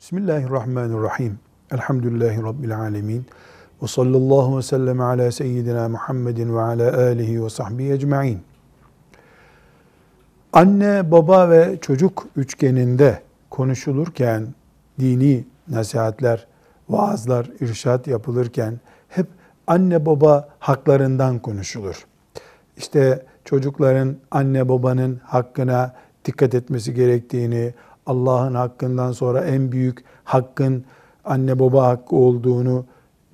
Bismillahirrahmanirrahim. Elhamdülillahi Rabbil alemin. Ve sallallahu ve sellem ala seyyidina Muhammedin ve ala alihi ve sahbihi ecma'in. Anne, baba ve çocuk üçgeninde konuşulurken dini nasihatler, vaazlar, irşat yapılırken hep anne baba haklarından konuşulur. İşte çocukların anne babanın hakkına dikkat etmesi gerektiğini, Allah'ın hakkından sonra en büyük hakkın anne baba hakkı olduğunu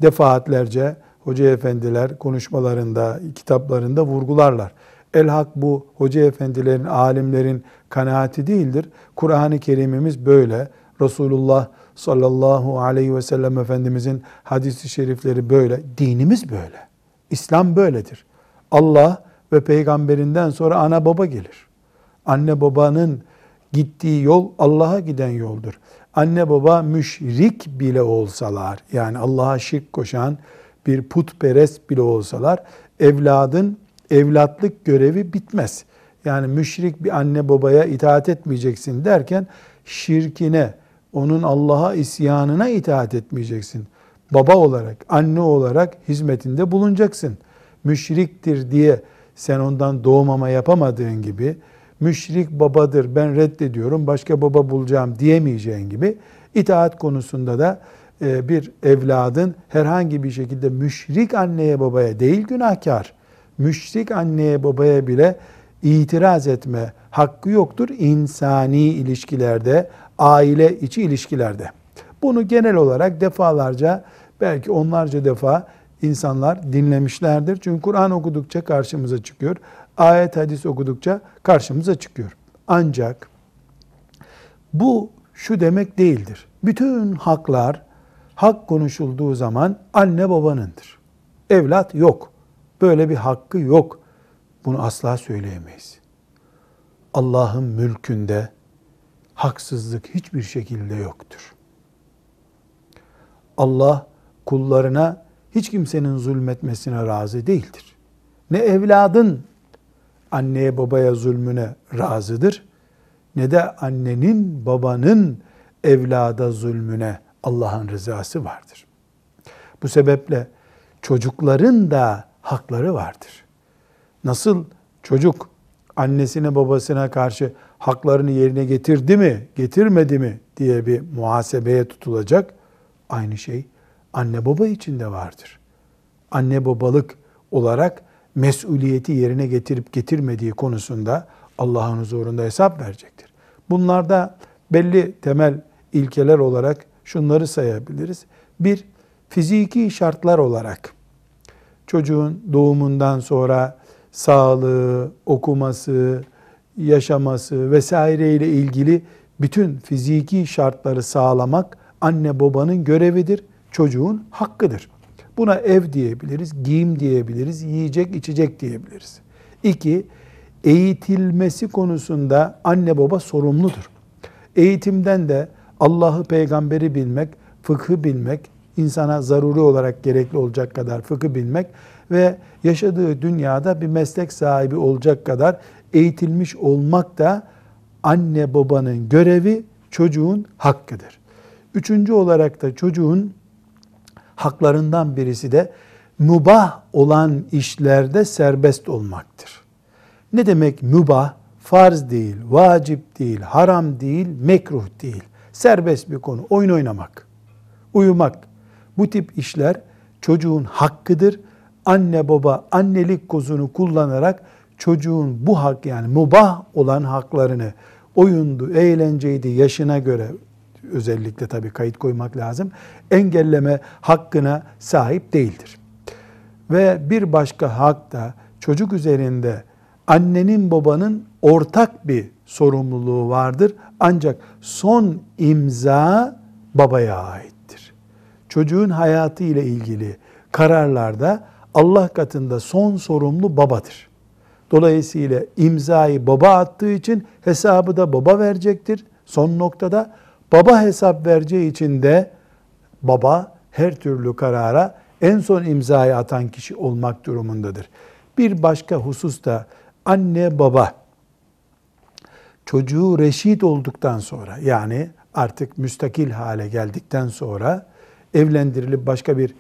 defaatlerce hoca efendiler konuşmalarında, kitaplarında vurgularlar. El hak bu hoca efendilerin, alimlerin kanaati değildir. Kur'an-ı Kerimimiz böyle. Resulullah sallallahu aleyhi ve sellem Efendimizin hadisi şerifleri böyle. Dinimiz böyle. İslam böyledir. Allah ve peygamberinden sonra ana baba gelir. Anne babanın gittiği yol Allah'a giden yoldur. Anne baba müşrik bile olsalar, yani Allah'a şirk koşan bir putperest bile olsalar, evladın evlatlık görevi bitmez. Yani müşrik bir anne babaya itaat etmeyeceksin derken şirkine, onun Allah'a isyanına itaat etmeyeceksin. Baba olarak, anne olarak hizmetinde bulunacaksın. Müşriktir diye sen ondan doğmama yapamadığın gibi müşrik babadır ben reddediyorum başka baba bulacağım diyemeyeceğin gibi itaat konusunda da e, bir evladın herhangi bir şekilde müşrik anneye babaya değil günahkar, müşrik anneye babaya bile itiraz etme hakkı yoktur insani ilişkilerde, aile içi ilişkilerde. Bunu genel olarak defalarca belki onlarca defa insanlar dinlemişlerdir. Çünkü Kur'an okudukça karşımıza çıkıyor ayet hadis okudukça karşımıza çıkıyor. Ancak bu şu demek değildir. Bütün haklar hak konuşulduğu zaman anne babanındır. Evlat yok. Böyle bir hakkı yok. Bunu asla söyleyemeyiz. Allah'ın mülkünde haksızlık hiçbir şekilde yoktur. Allah kullarına hiç kimsenin zulmetmesine razı değildir. Ne evladın anneye babaya zulmüne razıdır ne de annenin babanın evlada zulmüne Allah'ın rızası vardır. Bu sebeple çocukların da hakları vardır. Nasıl çocuk annesine babasına karşı haklarını yerine getirdi mi, getirmedi mi diye bir muhasebeye tutulacak. Aynı şey anne baba için de vardır. Anne babalık olarak mesuliyeti yerine getirip getirmediği konusunda Allah'ın huzurunda hesap verecektir. Bunlarda belli temel ilkeler olarak şunları sayabiliriz. Bir, fiziki şartlar olarak çocuğun doğumundan sonra sağlığı, okuması, yaşaması vesaire ile ilgili bütün fiziki şartları sağlamak anne babanın görevidir, çocuğun hakkıdır. Buna ev diyebiliriz, giyim diyebiliriz, yiyecek içecek diyebiliriz. İki, eğitilmesi konusunda anne baba sorumludur. Eğitimden de Allah'ı peygamberi bilmek, fıkhı bilmek, insana zaruri olarak gerekli olacak kadar fıkhı bilmek ve yaşadığı dünyada bir meslek sahibi olacak kadar eğitilmiş olmak da anne babanın görevi, çocuğun hakkıdır. Üçüncü olarak da çocuğun haklarından birisi de mübah olan işlerde serbest olmaktır. Ne demek mübah? Farz değil, vacip değil, haram değil, mekruh değil. Serbest bir konu. Oyun oynamak, uyumak. Bu tip işler çocuğun hakkıdır. Anne baba annelik kozunu kullanarak çocuğun bu hak yani mübah olan haklarını oyundu, eğlenceydi yaşına göre özellikle tabii kayıt koymak lazım. Engelleme hakkına sahip değildir. Ve bir başka hak da çocuk üzerinde annenin babanın ortak bir sorumluluğu vardır. Ancak son imza babaya aittir. Çocuğun hayatı ile ilgili kararlarda Allah katında son sorumlu babadır. Dolayısıyla imzayı baba attığı için hesabı da baba verecektir. Son noktada Baba hesap vereceği için de baba her türlü karara en son imzayı atan kişi olmak durumundadır. Bir başka husus da anne baba çocuğu reşit olduktan sonra yani artık müstakil hale geldikten sonra evlendirilip başka bir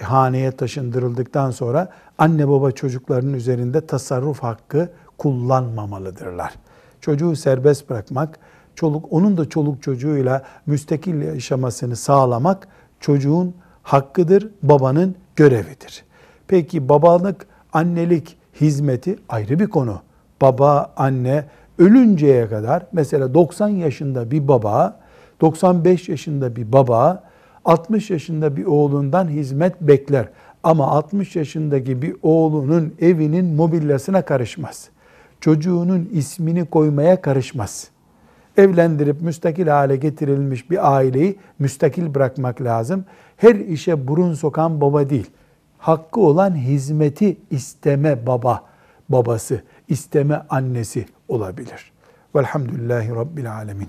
haneye taşındırıldıktan sonra anne baba çocuklarının üzerinde tasarruf hakkı kullanmamalıdırlar. Çocuğu serbest bırakmak, çoluk onun da çoluk çocuğuyla müstakil yaşamasını sağlamak çocuğun hakkıdır, babanın görevidir. Peki babalık, annelik hizmeti ayrı bir konu. Baba, anne ölünceye kadar mesela 90 yaşında bir baba, 95 yaşında bir baba 60 yaşında bir oğlundan hizmet bekler. Ama 60 yaşındaki bir oğlunun evinin mobilyasına karışmaz. Çocuğunun ismini koymaya karışmaz. Evlendirip müstakil hale getirilmiş bir aileyi müstakil bırakmak lazım. Her işe burun sokan baba değil. Hakkı olan hizmeti isteme baba, babası, isteme annesi olabilir. Velhamdülillahi Rabbil Alemin.